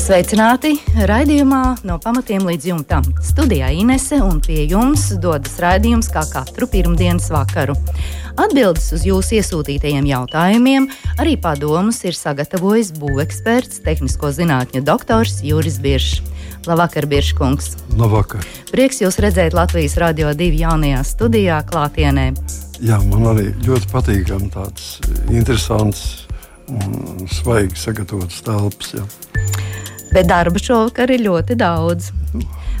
Sveicināti! Raidījumā no pamatiem līdz jumtam. Studijā Inese un pie jums dodas raidījums kā katru pirmdienas vakaru. Atbildes uz jūsu iesūtītajiem jautājumiem, arī padomus ir sagatavojis būveksperts, tehnisko zinātņu doktors Juris Biršs. Labvakar, Birškungs! Labvakar! Prieks jūs redzēt Latvijas Radio 2 jaunajā studijā klātienē. Jā, man arī ļoti patīkami tāds interesants un svaigi sagatavots telpas. Jā. Bet darba šovakar ir ļoti daudz.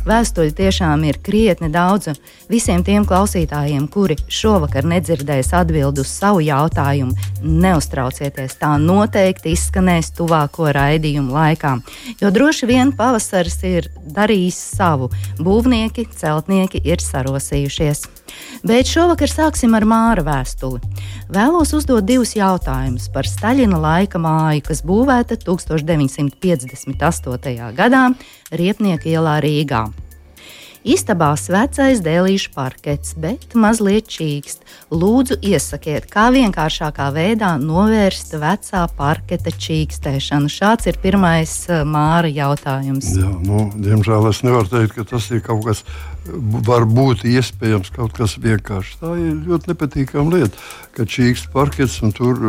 Vēstuļi tiešām ir krietni daudz. Visiem tiem klausītājiem, kuri šovakar nedzirdēs atbildi uz savu jautājumu, neuztraucieties. Tā noteikti izskanēs tuvāko raidījumu laikā. Jo droši vien pavasaris ir darījis savu. Būvnieki, celtnieki ir sarosījušies. Bet šovakar sāksim ar Māra vēstuli. Vēlos uzdot divus jautājumus par Staļina laika māju, kas būvēta 1958. Gadā Riepnieka ielā Rīgā. Istabās vecais dēlīšu parkets, bet mazliet čīkst. Lūdzu, iesakiet, kā vienkāršākā veidā novērst vecā parketa čīkstēšanu. Šāds ir pirmais uh, māra jautājums. Jā, nu, diemžēl es nevaru teikt, ka tas ir kaut kas, var būt iespējams kaut kas vienkāršs. Tā ir ļoti nepatīkama lieta, ka čīkst parkets un tur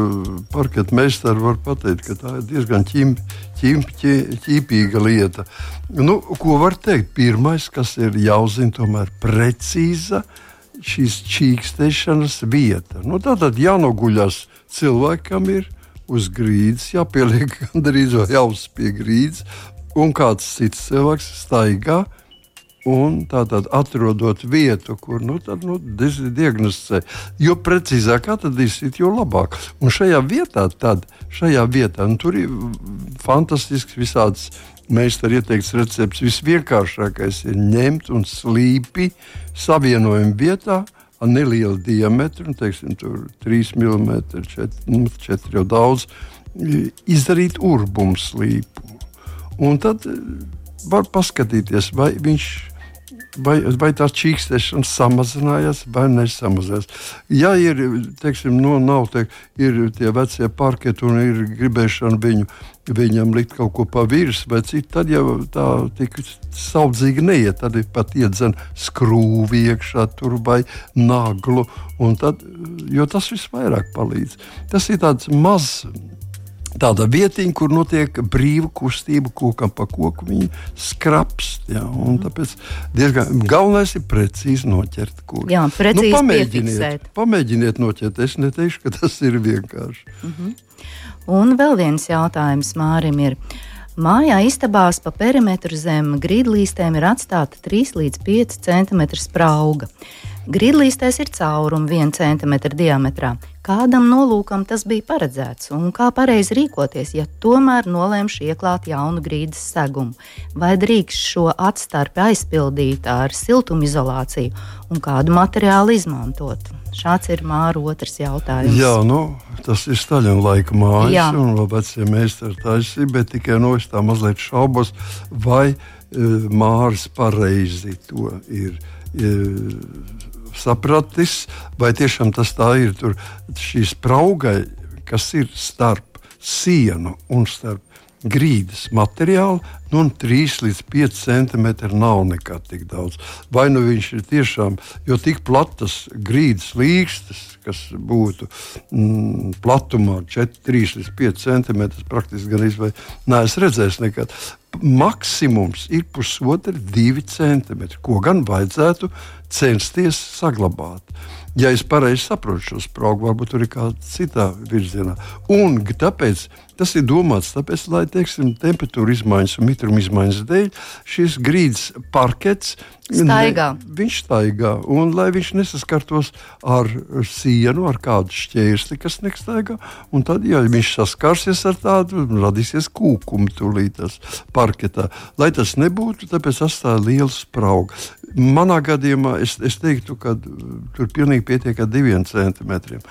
parketa meistari var pateikt, ka tā ir diezgan ķimpa ķīpīga lieta. Nu, ko var teikt? Pirmais, kas ir jāuzzina, tomēr precīza šīs čīkstēšanas vieta. Nu, tā tad jānoguļas cilvēkam ir uz grīdas, jāpieliek gandrīz vai jāuz pie grīdas, un kāds cits cilvēks staigā Un tātad atrodot vietu, kur nu, tad, nu, diagnosticē, jo precīzāk atradīsiet, jo labāk. Un šajā vietā, tad, šajā vietā nu, tur ir fantastisks visāds meistara ieteikts recepts. Visvienkāršākais ir ņemt un slīpi savienojumu vietā ar nelielu diametru, nu, teiksim, 3 mm, 4, nu, 4 jau daudz, izdarīt urbumu slīpu. Un tad var paskatīties, vai viņš vai, vai tā čīkstēšana samazinājās vai nesamazinājās. Ja ir, teiksim, no, nu, nav te, ir tie vecie parketi un ir gribēšana viņu, viņam likt kaut ko pa virsmu vai citu, tad jau tā tik saudzīgi neiet. Tad ir pat iedzen skrūvi iekšā tur vai naglu, tad, jo tas visvairāk palīdz. Tas ir tāds mazs tāda vietiņa, kur notiek brīva kustība kokam pa koku. Viņi skrapst. Ja, tāpēc diezgan galvenais ir precīzi noķert kūku. Jā, precīzi nu, pamēģiniet, pamēģiniet noķert. Es neteikšu, ka tas ir vienkārši. Mm -hmm. Un vēl viens jautājums Mārim ir. Mājā istabās pa perimetru zem grīdlīstēm ir atstāta 3 līdz 5 cm sprauga. Grīdlīstēs ir caurumi 1 cm diametrā. Kādam nolūkam tas bija paredzēts un kā pareizi rīkoties, ja tomēr nolēmšu ieklāt jaunu grīdas segumu? Vai drīkst šo atstarpi aizpildīt ar siltumizolāciju un kādu materiālu izmantot? Šāds ir māra otrs jautājums. Jā, nu, tas ir Staļina laika mājas, Jā. un vecie meistari taisīja, bet tikai no es tā mazliet šaubos, vai e, mārs pareizi to ir. E, sapratis, vai tiešām tas tā ir. Tur šī sprauga, kas ir starp sienu un starp grīdas materiālu, nu, 3 līdz 5 centimetri nav nekā tik daudz. Vai nu viņš ir tiešām, jo tik platas grīdas līkstas, kas būtu mm, platumā 4, 3 līdz 5 centimetri, praktiski gan izvēlēt, neesmu redzējis nekad. Maksimums ir pusotri, divi centimetri, ko gan vajadzētu censties saglabāt. Ja es pareizi saprotu šo spraugu, varbūt tur ir kāda cita virzienā. Un tāpēc tas ir domāts, tāpēc, lai teiksim, temperatūra izmaiņas un mitruma izmaiņas dēļ šis grīdas parkets staigā. Ne, viņš staigā, un lai viņš nesaskartos ar sienu, ar kādu šķērsli, kas nestaigā. Un tad, ja viņš saskarsies ar tādu, radīsies kūkumi tūlītās parketā. Lai tas nebūtu, tāpēc atstāja lielu spraugu. Manā gadījumā es, es teiktu, ka tur pilnīgi pietiek ar diviem centimetriem.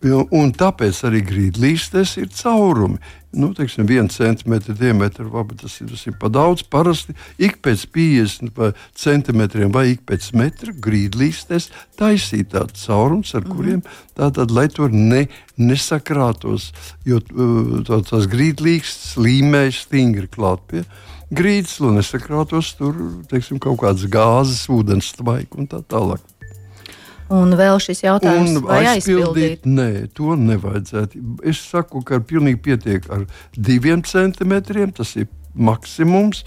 Un tāpēc arī grīdlīstēs ir caurumi. Nu, teiksim, viena centimetra diametra, varbūt tas ir, tas ir pa daudz. Parasti ik pēc 50 centimetriem vai ik pēc metra grīdlīstēs taisīt tādu caurums, ar mm -hmm. kuriem tātad, lai tur ne, nesakrātos, jo tā, tas grīdlīsts līmējas stingri klāt pie grīdas, lai nesakrātos tur, teiksim, kaut kādas gāzes, ūdens tvaika un tā tālāk. Un vēl šis jautājums, un vai aizpildīt? Nē, to nevajadzētu. Es saku, ka pilnīgi pietiek ar diviem centimetriem. Tas ir maksimums,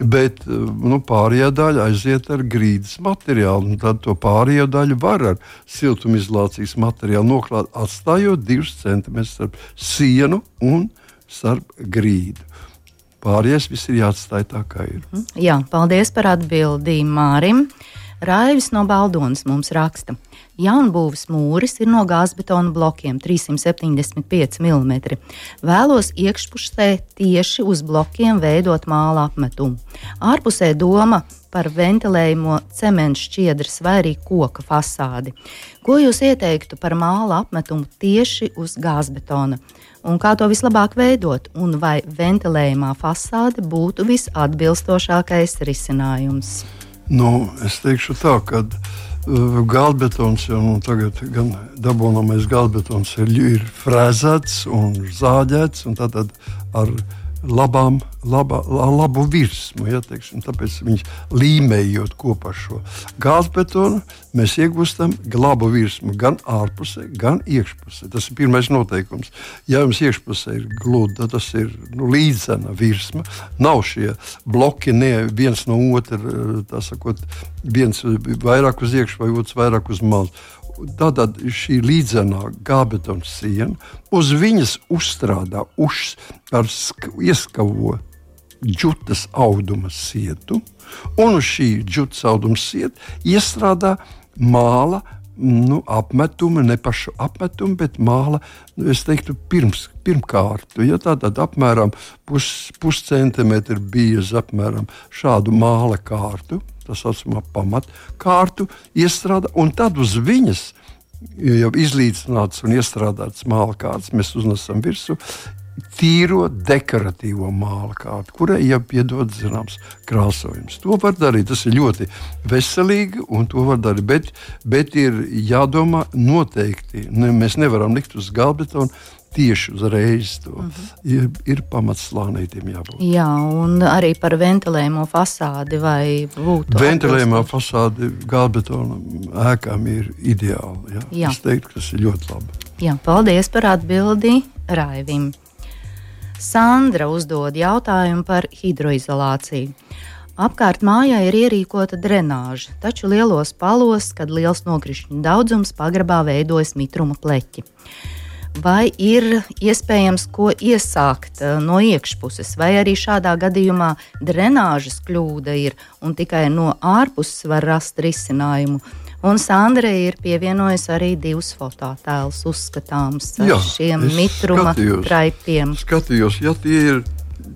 bet nu, pārējā daļa aiziet ar grīdas materiālu. Tad to pārējo daļu var ar siltumizolācijas materiālu noklāt, atstājot divus centimetrus starp sienu un starp grīdu. Pārējais viss ir jāatstāj tā, kā ir. Jā, paldies par atbildību Mārim. Raivis no Baldonas mums raksta. Jaunbūves mūris ir no gāzbetona blokiem 375 mm. Vēlos iekšpusē tieši uz blokiem veidot māla apmetumu. Ārpusē doma par ventilējumu cementu šķiedras vai arī koka fasādi. Ko jūs ieteiktu par māla apmetumu tieši uz gāzbetona? Un kā to vislabāk veidot, un vai ventilējumā fasāde būtu visatbilstošākais risinājums? Nu, es teikšu tā, ka Eh, Gālbetons jau nu, tagad gan dabūnamais gālbetons ir, ir frēzēts un zāģēts. Un tad ar labām, laba, labu virsmu. Ja, teiksim, tāpēc viņš līmējot kopā ar šo gāzbetonu, mēs iegūstam labu virsmu gan ārpusē, gan iekšpusē. Tas ir pirmais noteikums. Ja jums iekšpusē ir gludi, tad tas ir nu, līdzena virsma. Nav šie bloki ne viens no otra, sakot, viens vairāk uz iekšā vai otrs vairāk uz malu. Tātad šī līdzenā gābetona siena uz viņas uzstrādā uz, ar ieskavo džutas auduma sietu, un uz šī džutas auduma sietu iestrādā māla. Nu, apmetumi, ne pašu apmetumi, bet māla, nu, es teiktu, pirms, pirmkārt. Ja tā tad apmēram pus, puscentimetri bieza apmēram šādu māla kārtu, tā saucamā pamatkārtu, iestrādā, un tad uz viņas jau izlīdzināts un iestrādāts māla kārtas mēs uznesam virsū. Tīro dekoratīvo māla kārtu, kurai jau piedod zināms krāsojums. To var darīt, tas ir ļoti veselīgi, un to var darīt. Bet, bet ir jādomā noteikti. Ne, mēs nevaram likt uz galda tieši uzreiz to. Mhm. ir, ir pamats slānītiem jābūt. Jā, un arī par ventilējumu fasādi vai būtu. Ventilējumā fasādi gāzbetona ēkām ir ideāli. Jā. Jā. Es teiktu, ka tas ir ļoti labi. Jā, paldies par atbildi Raivim. Sandra uzdod jautājumu par hidroizolāciju. Apkārt mājai ir ierīkota drenāža, taču lielos palos, kad liels nokrišņu daudzums pagrabā veidojas mitruma pleķi vai ir iespējams ko iesākt uh, no iekšpuses, vai arī šādā gadījumā drenāžas kļūda ir un tikai no ārpuses var rast risinājumu. Un Sandra ir pievienojusi arī divus fototēlus, uzskatāmus ar Jā, šiem mitruma traipiem. Skatījos, ja tie ir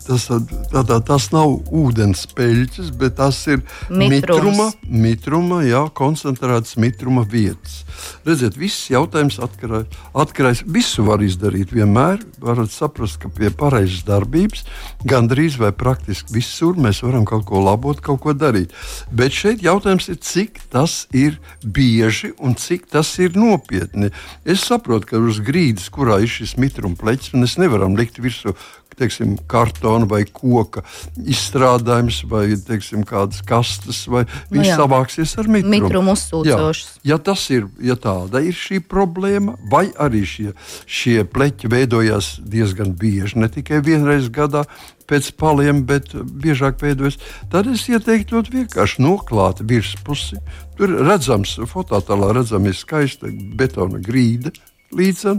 tas, tā, tā, tas nav ūdens peļķis, bet tas ir Mitrums. mitruma, mitruma jā, koncentrētas mitruma vietas. Redziet, viss jautājums atkarās visu var izdarīt. Vienmēr varat saprast, ka pie pareizas darbības gandrīz vai praktiski visur mēs varam kaut ko labot, kaut ko darīt. Bet šeit jautājums ir, cik tas ir bieži un cik tas ir nopietni. Es saprotu, ka uz grīdas, kurā ir šis mitruma pleķis, mēs nevaram likt virsū teiksim, kartona vai koka izstrādājums, vai teiksim, kādas kastes, vai nu, viņš savāksies ar mitrumu. Mitrumu uzsūcošs. Ja tas ir, ja tāda ir šī problēma, vai arī šie, šie pleķi veidojās diezgan bieži, ne tikai vienreiz gadā, pēc paliem, bet biežāk veidojas. Tad es ieteiktu ļoti vienkārši noklāt virspusi. Tur redzams, fototēlā redzama skaista betona grīda, līdzi.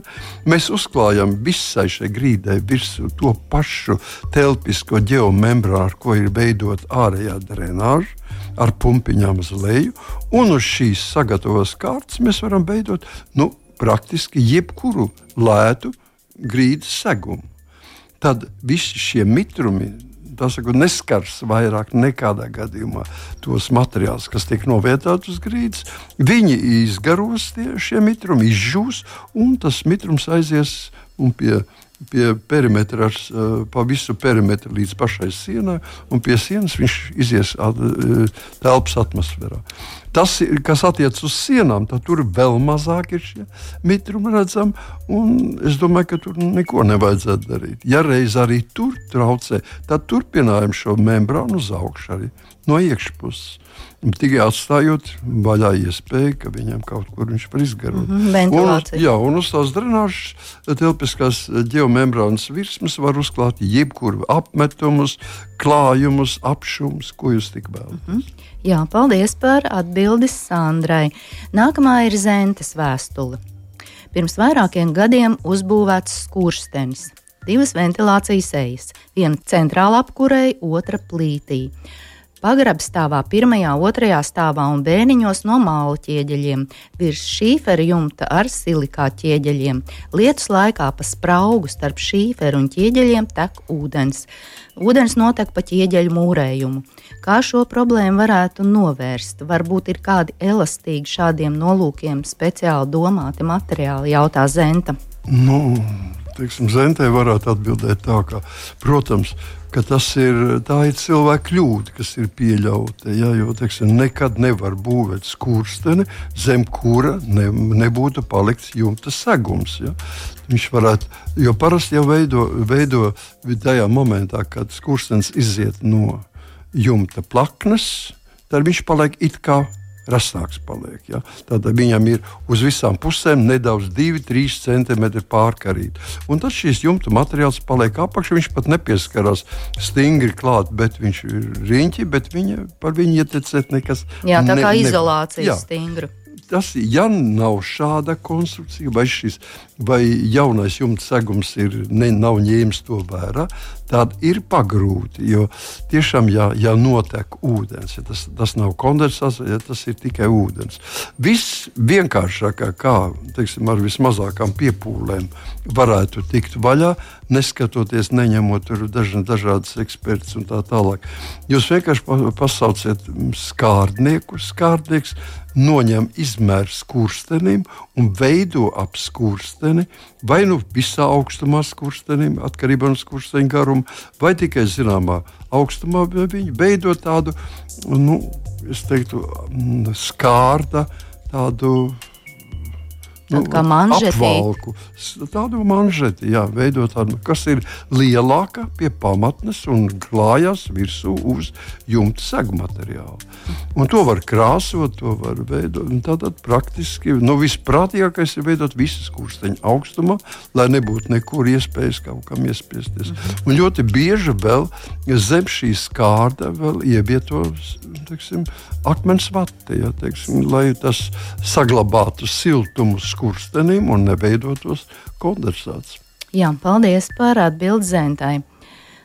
Mēs uzklājam visai šai grīdai virsū to pašu telpisko geomembrānu, ko ir veidot ārējā drenāža. Ar pumpiņām uz leju, un uz šīs sagatavotas kārtas mēs varam veidot nu, praktiski jebkuru lētu grīdas segumu. Tad visi šie mitrumi, saku, neskars vairāk nekādā gadījumā tos materiālus, kas tiek novietoti uz grīdas. Viņi izgaros tie, šie mitrumi, izžūs, un tas mitrums aizies un pie pie perimetra, pa visu perimetru līdz pašai sienai, un pie sienas viņš izies telpas atmosfērā. Tas, kas attiecas uz sienām, tad tur vēl mazāk ir šie mitrumi redzami. Es domāju, ka tur neko nevajadzētu darīt. Ja reiz arī tur traucē, tad turpinājam šo membrānu uz augšu arī no iekšpuses. Tikai atstājot vaļā iespēju, ka viņam kaut kur viņš var izgarot. Mm -hmm, un, jā, un uz tās drenāžas telpiskās geomembrānas virsmas var uzklāt jebkuru apmetumus, klājumus, apšumus, ko jūs tik vēlaties. Mm -hmm. Jā, paldies par atbildi Sandrai. Nākamā ir Zentes vēstule. Pirms vairākiem gadiem uzbūvēts skurstenis, divas ventilācijas ejas, viena centrāla apkurei, otra plītī pagrabstāvā, pirmajā, otrajā stāvā un bēniņos no māla ķieģeļiem, virs šīfera jumta ar silikā ķieģeļiem. Lietus laikā pa spraugu starp šīferu un ķieģeļiem tek ūdens. Ūdens notek pa ķieģeļu mūrējumu. Kā šo problēmu varētu novērst? Varbūt ir kādi elastīgi šādiem nolūkiem speciāli domāti materiāli, jautā Zenta. Nu, teiksim, Zentē varētu atbildēt tā, ka, protams, ka tas ir, ir cilvēka kļūda, kas ir pieļauta. Ja, jo teiksim, nekad nevar būvēt skursteni, zem kura ne, nebūtu palikts jumta segums. Ja. Viņš varētu, jo parasti jau veido, veido tajā momentā, kad skurstenis iziet no jumta plaknes, tad viņš paliek it kā rasnāks paliek. Ja? Tad viņam ir uz visām pusēm nedaudz 2-3 cm pārkarīt. Un tad šīs jumta materiāls paliek apakšā. Viņš pat nepieskarās stingri klāt, bet viņš ir riņķi, bet viņa, par viņu ietekmēt nekas. Jā, tā kā ne, izolācija stingra tas, ja nav šāda konstrukcija, vai, šis, vai jaunais jumta segums ir, ne, nav ņēmis to vērā, tad ir pagrūti. Jo tiešām, ja, ja notiek ūdens, ja tas, tas nav kondensāts, ja tas ir tikai ūdens. Viss vienkāršākā, kā teiksim, ar vismazākām piepūlēm varētu tikt vaļā, neskatoties, neņemot dažna, dažādas ekspertus un tā tālāk. Jūs vienkārši pasauciet skārdnieku. Skārdnieks noņem izmēru skurstenim un veido ap skursteni, vai nu visā augstumā skurstenim, atkarībā no skursteņa garuma, vai tikai zināmā augstumā viņi veido tādu, nu, es teiktu, skārda, tādu Nu, kā manžeti. Apvalku, tādu manžeti, jā, veidot tādu, kas ir lielāka pie pamatnes un klājas virsū uz jumta segu materiālu. Un to var krāsot, to var veidot. Tātad praktiski nu, visprātīgākais ir veidot visas kursteņa augstumā, lai nebūtu nekur iespējas kaut kam iespiesties. Mhm. Un ļoti bieži vēl zem šī skārda vēl ievietos teiksim, akmens vati, ja, teiksim, lai tas saglabātu siltumu skurstenim un neveidotos kondensāts. Jā, paldies par atbildi Zentai.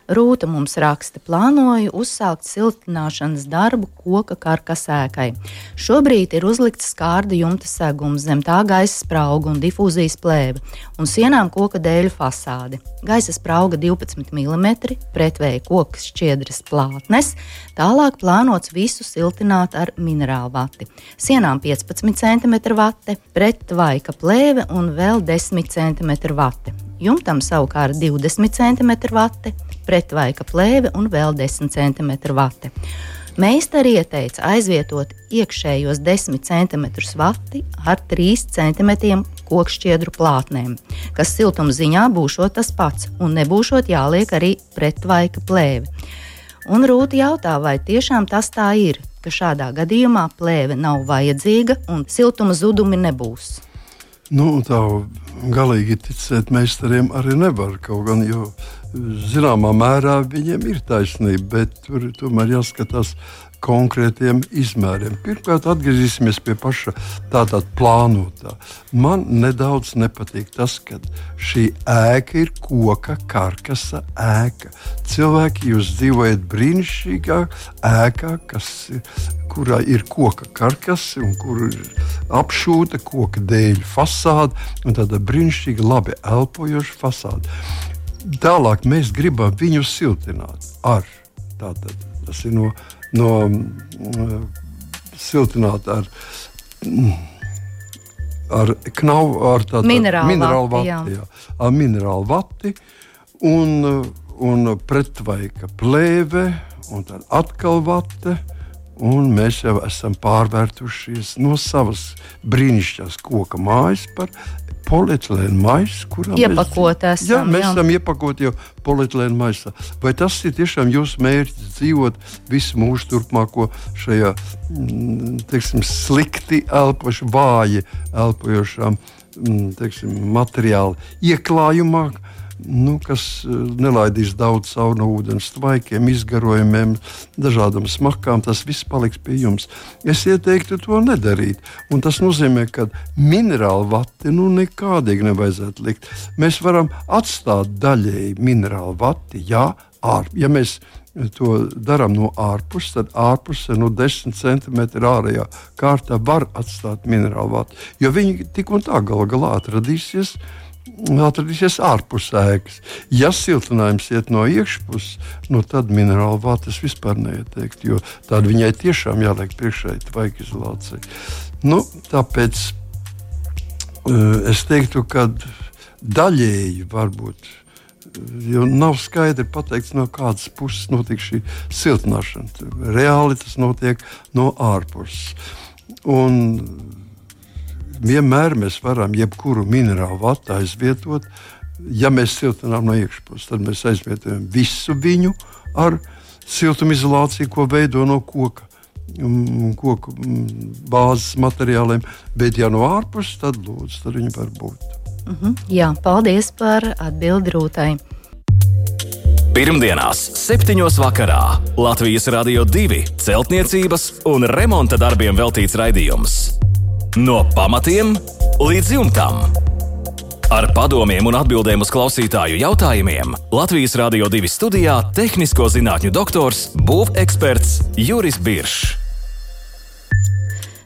Rūta mums raksta, plānoju uzsākt siltināšanas darbu koka karkasēkai. Šobrīd ir uzlikts skārda jumta segums, zem tā gaisa sprauga un difūzijas plēve, un sienām koka dēļu fasāde. Gaisa sprauga 12 mm, pretvēja koka šķiedras plātnes, tālāk plānots visu siltināt ar minerālu vati. Sienām 15 cm vate, pretvaika plēve un vēl 10 cm vate. Jumtam savukārt 20 cm vate, pretvaika plēve un vēl 10 cm vate. Meistari ieteica aizvietot iekšējos 10 cm vati ar 3 cm kokšķiedru plātnēm, kas siltuma ziņā būšot tas pats un nebūšot jāliek arī pretvaika plēve. Un Rūta jautā, vai tiešām tas tā ir, ka šādā gadījumā plēve nav vajadzīga un siltuma zudumi nebūs. Nu, tā galīgi ticēt meistariem arī nevar. Kaut gan, zināmā mērā viņiem ir taisnība, bet tur tomēr jāskatās konkrētiem izmēriem. Pirmkārt, atgriezīsimies pie paša tātad plānotā. Man nedaudz nepatīk tas, ka šī ēka ir koka karkasa ēka. Cilvēki, jūs dzīvojat brīnišķīgā ēkā, kas ir, kurā ir koka karkasa un kur ir apšūta koka dēļ fasāde tāda brīnišķīga, labi elpojoša fasāde. Tālāk mēs gribam viņu siltināt ar Tātad, tas ir no, no mm, siltināta ar, mm, ar knavu, ar tādu Minerālu minerālu vati. jā. Jā, ar minerālu vati un, un pretvaika plēve un tad atkal vate. Un mēs jau esam pārvērtušies no savas brīnišķīgās koka mājas par polietilēnu maisu, kurā Iepakot mēs, esam, jā, mēs jā. esam iepakoti jau polietilēnu maisā. Vai tas ir tiešām jūsu mērķis dzīvot visu mūžu turpmāko šajā mm, teiksim, slikti elpošu, vāji elpojošām mm, teiksim, materiālu ieklājumā? Nu, kas eh, nelaidīs daudz savu no ūdens tvaikiem, izgarojumiem, dažādām smakām. Tas viss paliks pie jums. Es ieteiktu to nedarīt. Un tas nozīmē, ka minerālu vati nu nekādīgi nevajadzētu likt. Mēs varam atstāt daļēji minerālu vati, jā, ār, ja mēs to darām no ārpuses, tad ārpusē no 10 centimetriem ārējā kārtā var atstāt minerālu vatu. Jo viņi tik un tā gal galā atradīsies. Atradīsies ārpus ēkas. Ja siltinājums iet no iekšpuses, nu tad minerālu vātas vispār neieteikt, jo tāda viņai tiešām jāliek priekšā vajag izolācija. Nu, tāpēc uh, es teiktu, ka daļēji varbūt jo nav skaidri pateikts, no kādas puses notiek šī siltināšana. Reāli tas notiek no ārpuses. Un vienmēr mēs varam jebkuru minerālu vatu aizvietot. Ja mēs siltinām no iekšpuses, tad mēs aizvietojam visu viņu ar siltumizolāciju, ko veido no koka. mm, Koku mm, bāzes materiāliem, bet, ja no ārpuses, tad lūdzu, tad viņi var būt. Jā, paldies par atbildi Rūtai. Pirmdienās, 7. vakarā Latvijas Rādio 2 celtniecības un remonta darbiem veltīts raidījums. No pamatiem līdz jumtam. Ar padomiem un atbildēm uz klausītāju jautājumiem Latvijas Rādio 2 studijā - tehnisko zinātņu doktors, būveksperts Juris Biršs.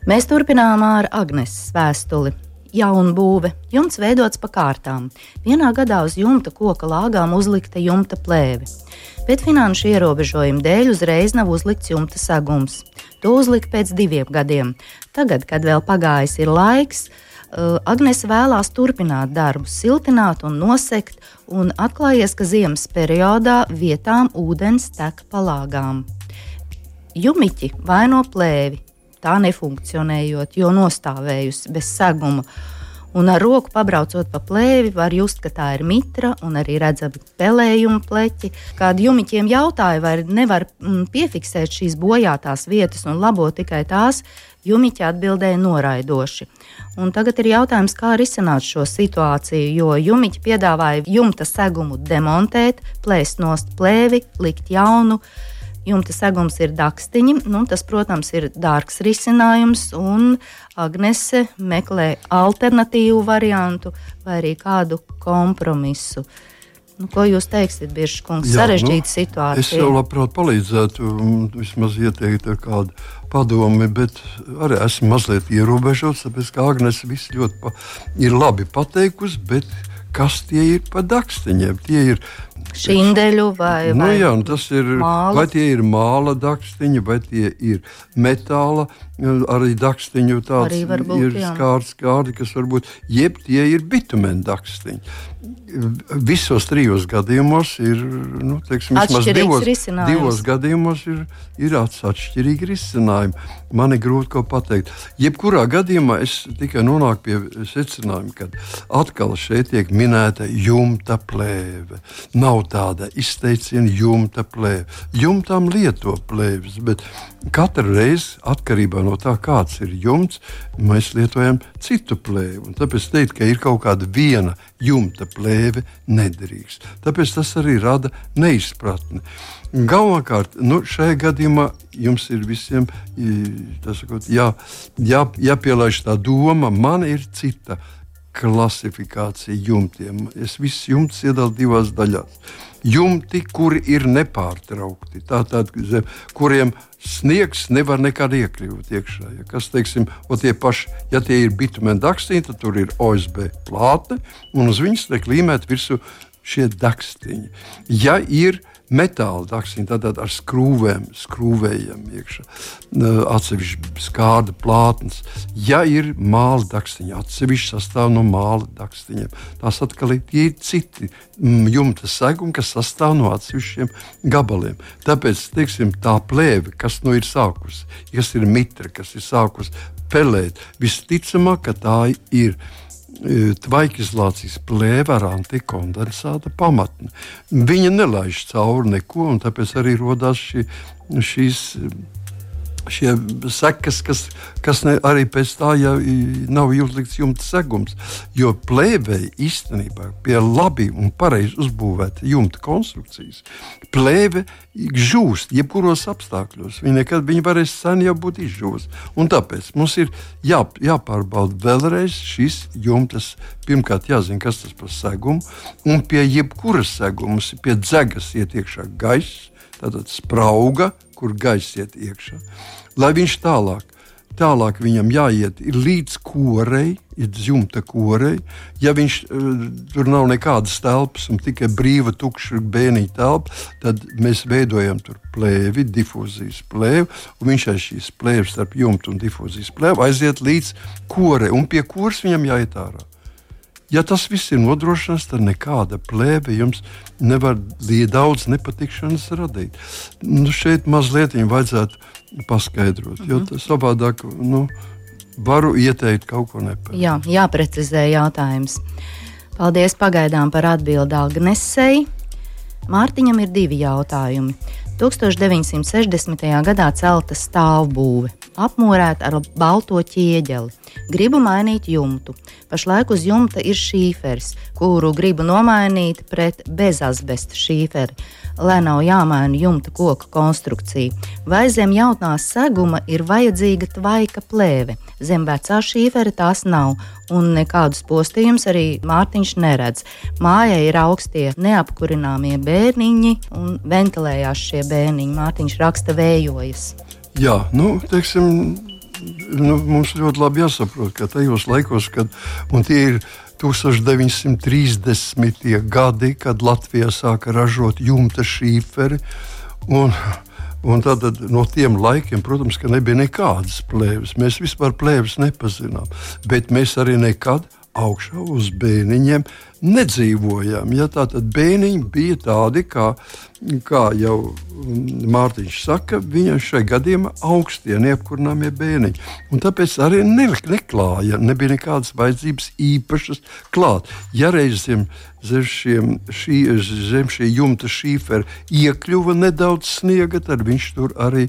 Mēs turpinām ar Agneses vēstuli. Jauna būve, jumts veidots pa kārtām. Vienā gadā uz jumta koka lāgām uzlikta jumta plēve. Bet finanšu ierobežojumu dēļ uzreiz nav uzlikts jumta sagums. To uzlika pēc diviem gadiem. Tagad, kad vēl pagājis ir laiks, uh, Agnese vēlās turpināt darbu, siltināt un nosegt, un atklājies, ka ziemas periodā vietām ūdens tek pa lāgām. Jumiķi vaino plēvi, tā nefunkcionējot, jo nostāvējusi bez seguma. Un ar roku pabraucot pa plēvi, var just, ka tā ir mitra un arī redzami pelējuma pleķi. Kādi jumiķiem jautāja, vai nevar mm, piefiksēt šīs bojātās vietas un labot tikai tās, jumiķi atbildēja noraidoši. Un tagad ir jautājums, kā risināt šo situāciju, jo jumiķi piedāvāja jumta segumu demontēt, plēst nost plēvi, likt jaunu. Jumta segums ir dakstiņi. Nu, tas, protams, ir dārgs risinājums, un Agnese meklē alternatīvu variantu vai arī kādu kompromisu. Nu, ko jūs teiksiet, Biržs kungs? Jā, Sarežģīta nu, situācija. Es jau labprāt palīdzētu, un vismaz ieteiktu kādu padomu, bet arī esmu mazliet ierobežots, tāpēc ka Agnēs viss ļoti pa, ir labi pateikusi, bet kas tie ir pa dakstiņiem? Tie ir Šindeļu vai, Nu, vai jā, tas ir. māla? Vai tie ir māla dakstiņi, vai tie ir metāla, arī dakstiņu tāds Arī var būt, ir skārts, skārdi, kas varbūt, jeb tie ir bitumēna dakstiņi. Visos trijos gadījumos ir, nu, teiksim, vismaz divos, divos gadījumos ir, ir atšķirīgi risinājumi. Man ir grūti ko pateikt. Jebkurā gadījumā es tikai nonāku pie secinājuma, ka atkal šeit tiek minēta jumta plēve. Nav tāda izteiciena jumta plēve. Jumtām lieto plēves, bet katru reizi atkarībā no tā, kāds ir jumts, mēs lietojam citu plēvi. Tāpēc teikt, ka ir kaut kāda viena jumta plēve, nedrīkst. Tāpēc tas arī rada neizpratni. Galvenokārt, nu, šajā gadījumā jums ir visiem sakot, jā, jā, jāpielaiž tā doma, man ir cita klasifikācija jumtiem. Es visus jumtus iedalu divās daļās. Jumti, kuri ir nepārtraukti, tātad, kuriem sniegs nevar nekad iekļūt iekšā. Ja kas, teiksim, tie paši, ja tie ir bitumēni dakstīni, tad tur ir OSB plāte, un uz viņas tiek līmēti virsū šie dakstiņi. Ja ir metāla daksiņi, tad ar skrūvēm, skrūvējam iekšā, atsevišķi skārda plātnes. Ja ir māla daksiņi, atsevišķi sastāv no māla daksiņiem, tās atkal ir citi mm, jumta segumi, kas sastāv no atsevišķiem gabaliem. Tāpēc, teiksim, tā plēve, kas nu ir sākusi, kas ir mitra, kas ir sākusi pelēt, visticamāk, ka tā ir E, tvaikizolācijas plēve ar antikondensāta pamatni. Viņa nelaiž cauri neko, un tāpēc arī radās šī, šīs šie sekas, kas, kas ne, arī pēc tā jau nav uzlikts jumta segums. Jo plēvēji īstenībā pie labi un pareizi uzbūvēta jumta konstrukcijas plēve žūst jebkuros apstākļos. Viņa nekad viņa varēs sen jau būt izžūst. Un tāpēc mums ir jā, jāpārbauda vēlreiz šis jumtas. Pirmkārt, jāzina, kas tas par segumu, un pie jebkuras segumas, pie dzegas iet iekšā gaiss, tātad sprauga, kur gaiss iet iekšā lai viņš tālāk. Tālāk viņam jāiet līdz korei, ir dzimta korei. Ja viņš uh, tur nav nekādas telpas un tikai brīva, tukša bēniņa telpa, tad mēs veidojam tur plēvi, difūzijas plēvi. Viņš aiz šīs plēves starp jumtu un difūzijas plēvi aiziet līdz korei, un pie kuras viņam jāiet ārā. Ja tas viss ir nodrošināts, tad nekāda plēve jums nevar daudz nepatikšanas radīt. Nu, šeit mazliet vajadzētu paskaidrot, jo mhm. tas savādāk nu, varu ieteikt kaut ko nepareizi. Jā, jāprecizē jautājums. Paldies pagaidām par atbildi Agnesei. Mārtiņam ir divi jautājumi. 1960. gadā celta stāvbūve, apmūrēta ar balto ķieģeli. Gribu mainīt jumtu. Pašlaik uz jumta ir šīferis, kuru gribu nomainīt pret bezasbesta šīferi lai nav jāmaina jumta koka konstrukcija. Vai zem jaunā seguma ir vajadzīga tvaika plēve? Zem vecā šīfera tās nav, un nekādus postījumus arī Mārtiņš neredz. Mājai ir augstie neapkurināmie bērniņi un ventilējās šie bērniņi. Mārtiņš raksta vējojas. Jā, nu, teiksim, nu, mums ļoti labi jāsaprot, ka tajos laikos, kad tie ir 1930. gadi, kad Latvijā sāka ražot jumta šīferi. Un, un tad, no tiem laikiem, protams, nebija nekādas plēves. Mēs vispār plēves nepazinām, bet mēs arī nekad augšā uz bēniņiem nedzīvojām. Ja, Tātad bēniņi bija tādi, kā, kā jau Mārtiņš saka, viņa šajā gadījumā augstie neapkurināmie bēniņi. Un tāpēc arī ne, neklāja, nebija nekādas vajadzības īpašas klāt. Ja reizēm zem, šiem, šī, zem šī jumta šīfera iekļuva nedaudz sniega, tad viņš tur arī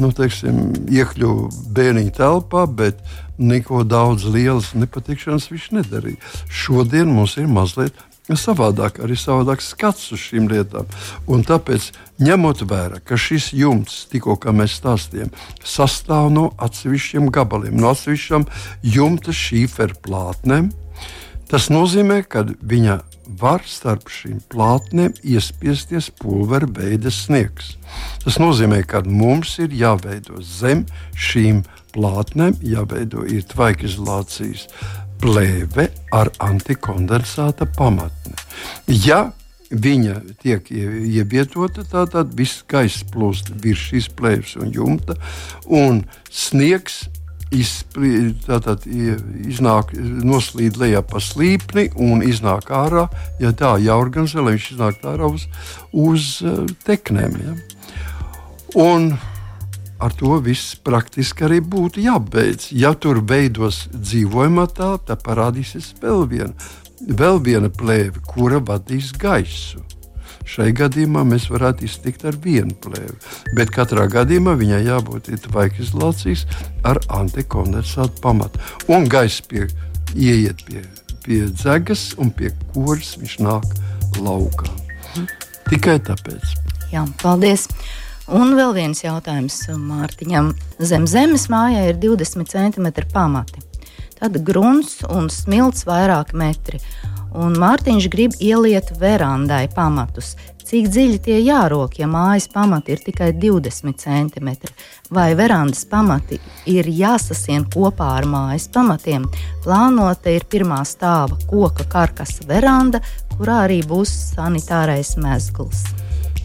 nu, teiksim, iekļuva bēniņu telpā, bet neko daudz lielas nepatikšanas viņš nedarīja. Šodien mums ir mazliet savādāk, arī savādāks skats uz šīm lietām. Un tāpēc, ņemot vērā, ka šis jumts, tikko mēs stāstījām, sastāv no atsevišķiem gabaliem, no atsevišķām jumta šīferu plātnēm, tas nozīmē, ka viņa var starp šīm plātnēm iespiesties pulvera veida sniegs. Tas nozīmē, ka mums ir jāveido zem šīm plātnēm jāveido ir tvaikizolācijas plēve ar antikondensāta pamatni. Ja viņa tiek ievietota, tad viss gaiss plūst virs šīs plēves un jumta, un sniegs izplī, tātad, iznāk, noslīd lejā pa slīpni un iznāk ārā. Ja tā jāorganizē, lai viņš iznāk ārā uz, uz uh, teknēm. Ja. Un ar to viss praktiski arī būtu jābeidz. Ja tur beidos dzīvojamā telpa, tad parādīsies vēl viena, vēl viena plēve, kura vadīs gaisu. Šai gadījumā mēs varētu iztikt ar vienu plēvi, bet katrā gadījumā viņai jābūt tvaika izolācijas ar antikondensātu pamatu. Un gaisa pie, ieiet pie, pie dzegas un pie kuras viņš nāk laukā. Tikai tāpēc. Jā, paldies! Un vēl viens jautājums Mārtiņam. Zem zemes mājā ir 20 cm pamati. Tad grunts un smilts vairāk metri. Un Mārtiņš grib ieliet verandai pamatus. Cik dziļi tie jārok, ja mājas pamati ir tikai 20 cm? Vai verandas pamati ir jāsasien kopā ar mājas pamatiem? Plānota ir pirmā stāva koka karkas veranda, kurā arī būs sanitārais mezgls.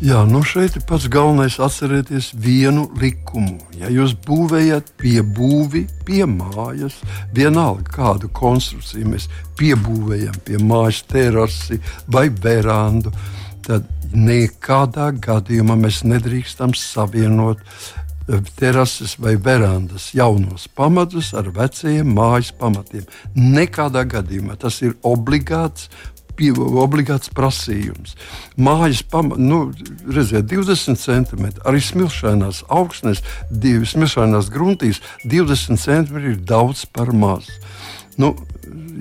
Jā, nu šeit ir pats galvenais atcerēties vienu likumu. Ja jūs būvējat piebūvi pie mājas, vienalga kādu konstrukciju mēs piebūvējam pie mājas terasi vai verandu, tad nekādā gadījumā mēs nedrīkstam savienot eh, terases vai verandas jaunos pamatus ar vecajiem mājas pamatiem. Nekādā gadījumā tas ir obligāts obligāts prasījums. Mājas pamatā, nu, redziet, 20 centimetri, arī smilšainās augsnēs, divi smilšainās gruntīs, 20 centimetri ir daudz par maz. Nu,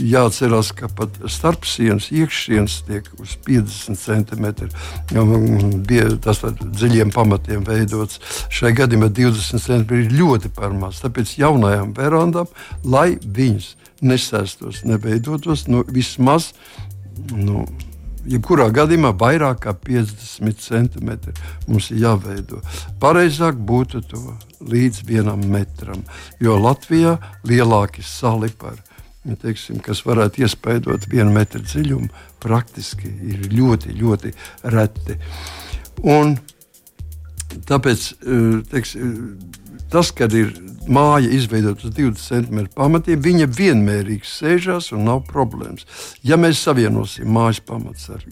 jāatcerās, ka pat starpsienas iekšsienas tiek uz 50 centimetri. Tas ar dziļiem pamatiem veidots. Šai gadījumā 20 centimetri ir ļoti par maz. Tāpēc jaunajām verandām, lai viņas nesēstos, neveidotos, nu, vismaz nu, jebkurā gadījumā vairāk kā 50 centimetri mums ir jāveido. Pareizāk būtu to līdz vienam metram, jo Latvijā lielāki sali par ja teiksim, kas varētu iespaidot vienu metru dziļumu, praktiski ir ļoti, ļoti reti. Un tāpēc eh, teiksim, tas, kad ir māja izveidota uz 20 cm pamatiem, viņa vienmērīgi sēžās un nav problēmas. Ja mēs savienosim mājas pamatus ar,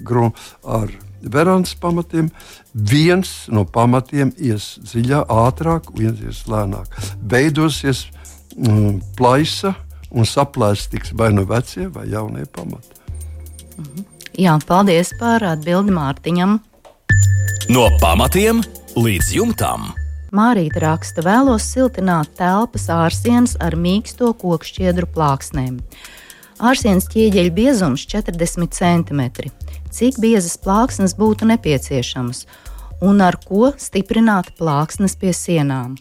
ar verandas pamatiem, viens no pamatiem ies dziļāk, ātrāk, viens ies lēnāk. Veidosies mm, plaisa un saplēstiks vai no nu vecie vai jaunie pamati. Mhm. Jā, paldies par atbildi Mārtiņam. No pamatiem līdz jumtam. Mārīta raksta, vēlos siltināt telpas ārsienas ar mīksto kokšķiedru plāksnēm. Ārsienas ķieģeļa biezums 40 cm. Cik biezas plāksnes būtu nepieciešamas un ar ko stiprināt plāksnes pie sienām?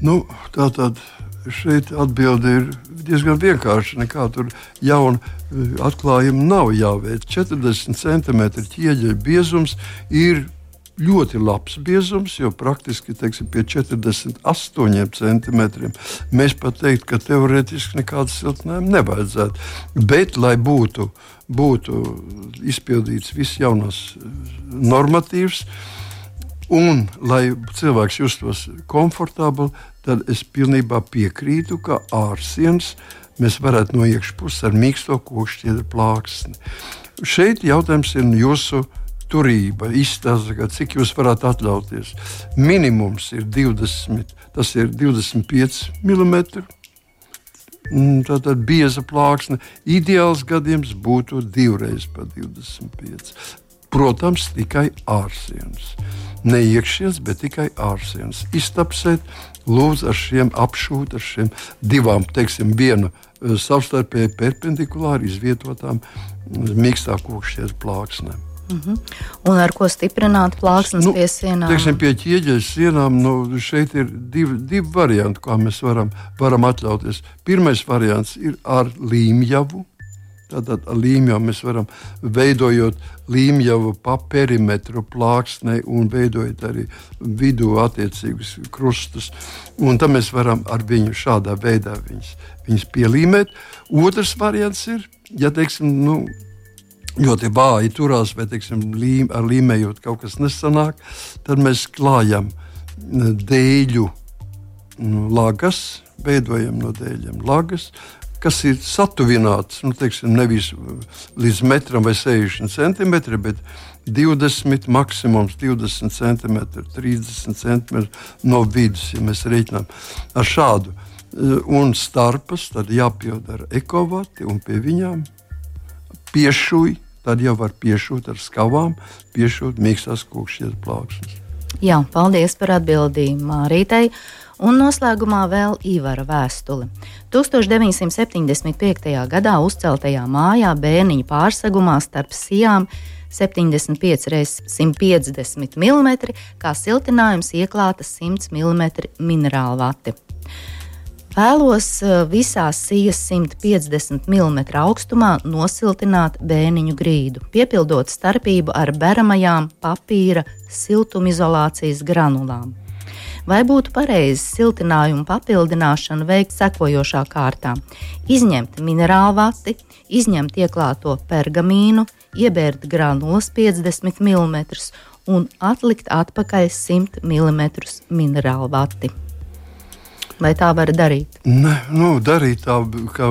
Nu, tā tad šeit atbilde ir diezgan vienkārša. Nekā tur jauna eh, atklājuma nav jāveic. 40 cm ķieģeļa biezums ir ļoti labs biezums, jo praktiski teiksim, pie 48 centimetriem mēs pat teiktu, ka teorētiski nekādas siltinājumu nevajadzētu. Bet, lai būtu, būtu izpildīts viss jaunās eh, normatīvs, un lai cilvēks justos komfortabli, tad es pilnībā piekrītu, ka ārsienas mēs varētu no iekšpuses ar mīksto kokšķiedru plāksni. Šeit jautājums ir jūsu turība, izstāsta, cik jūs varat atļauties. Minimums ir 20, tas ir 25 mm. Tātad bieza plāksne. Ideāls gadījums būtu divreiz pa 25. Protams, tikai ārsienas. Ne iekšienes, bet tikai ārsienas. Iztapsēt, lūdzu, ar šiem apšūt, ar šiem divām, teiksim, vienu eh, savstarpēji perpendikulāri izvietotām mm, mīkstā kokšķies plāksnēm. Mhm. -huh. Un ar ko stiprināt plāksnes nu, pie sienām? Teiksim, pie ķieģeļa sienām nu, šeit ir divi, divi varianti, kā mēs varam, varam atļauties. Pirmais variants ir ar līmjavu. Tātad ar līmjavu mēs varam veidojot līmjavu pa perimetru plāksnei un veidojot arī vidū attiecīgus krustus. Un tad mēs varam ar viņu šādā veidā viņus, viņus pielīmēt. Otrs variants ir, ja teiksim, nu, ļoti vāji turās, vai teiksim, līm, ar līmējot kaut kas nesanāk, tad mēs klājam dēļu lagas, veidojam no dēļiem lagas. Kas ir satuvināts nu, teiksim, nevis līdz metram vai 60 centimetriem, bet 20, maksimums 20 centimetri, 30 centimetri no vidus, ja mēs reiķinām ar šādu. Un starpas tad jāpild ar ekovati un pie viņām piešuj, tad jau var piešūt ar skavām, piešūt mīkstās kūkšķies plauksnes. Jā, paldies par atbildību Mārītei. Un noslēgumā vēl Ivara vēstule. 1975. gadā uzceltajā mājā bērniņa pārsegumā starp sijām 75 x 150 mm, kā siltinājums ieklāta 100 mm minerāla vati. Vēlos eh, visās sijas 150 mm augstumā nosiltināt bēniņu grīdu, piepildot starpību ar beramajām papīra siltumizolācijas granulām. Vai būtu pareizi siltinājumu papildināšanu veikt sekojošā kārtā: izņemt minerālu vati, izņemt ieklāto pergamīnu, iebērt granulas 50 mm un atlikt atpakaļ 100 mm minerālu vati. Vai tā var darīt? Ne, nu, darīt tā, kā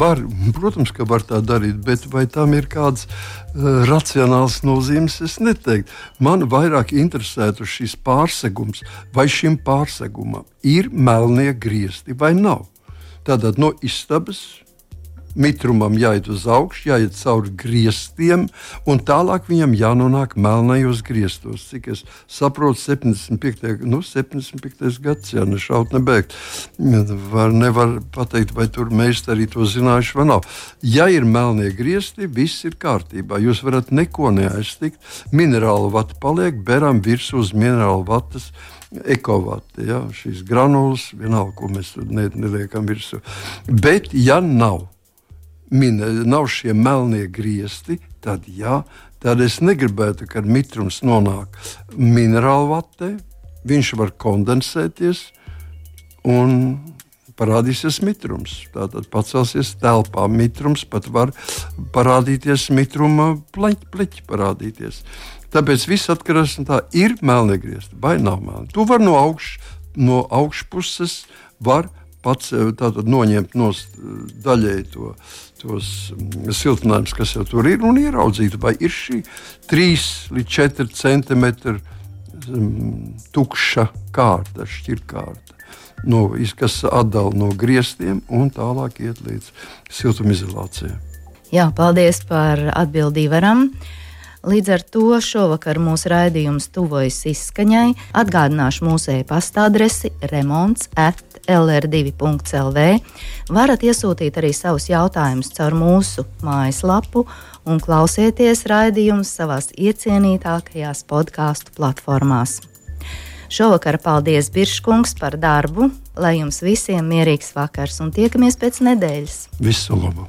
var, protams, ka var tā darīt, bet vai tam ir kāds uh, racionāls nozīmes, es neteiktu. Man vairāk interesētu šis pārsegums, vai šim pārsegumam ir melnie griezti vai nav. Tātad no istabas mitrumam jāiet uz augšu, jāiet cauri griestiem, un tālāk viņam jānonāk melnajos griestos. Cik es saprotu, 75. Nu, 75. gads, ja nešaut nebēgt. Var, nevar pateikt, vai tur meistari to zinājuši vai nav. Ja ir melnie griesti, viss ir kārtībā. Jūs varat neko neaiztikt. Minerāla vata paliek, beram virsū uz minerāla vatas ekovati, ja, šīs granulas, vienalga, ko mēs tur neliekam virsū. Bet, ja nav min, nav šie melnie griezti, tad, jā, tad es negribētu, kad mitrums nonāk minerālu vatē, viņš var kondensēties un parādīsies mitrums. Tātad pacelsies telpā mitrums, pat var parādīties mitruma pleķi, pleķi parādīties. Tāpēc viss atkarīgs no tā, ir melnie griezti vai nav melni. To var no, augš, no augšpuses var pats noņemt no daļēji to tos mm, siltinājumus, kas jau tur ir, un ieraudzīt, vai ir šī 3 līdz 4 centimetri mm, tukša kārta, šķirkārta. No, kas atdala no griestiem un tālāk iet līdz siltumizolācijai. Jā, paldies par atbildību. Varam. Līdz ar to šovakar mūsu raidījums tuvojas izskaņai. Atgādināšu mūsu e-pasta adresi remonds at lr2.lv. Varat iesūtīt arī savus jautājumus caur mūsu mājaslapu un klausieties raidījumus savās iecienītākajās podkāstu platformās. Šovakar paldies Birškungs par darbu, lai jums visiem mierīgs vakars un tiekamies pēc nedēļas. Visu labu!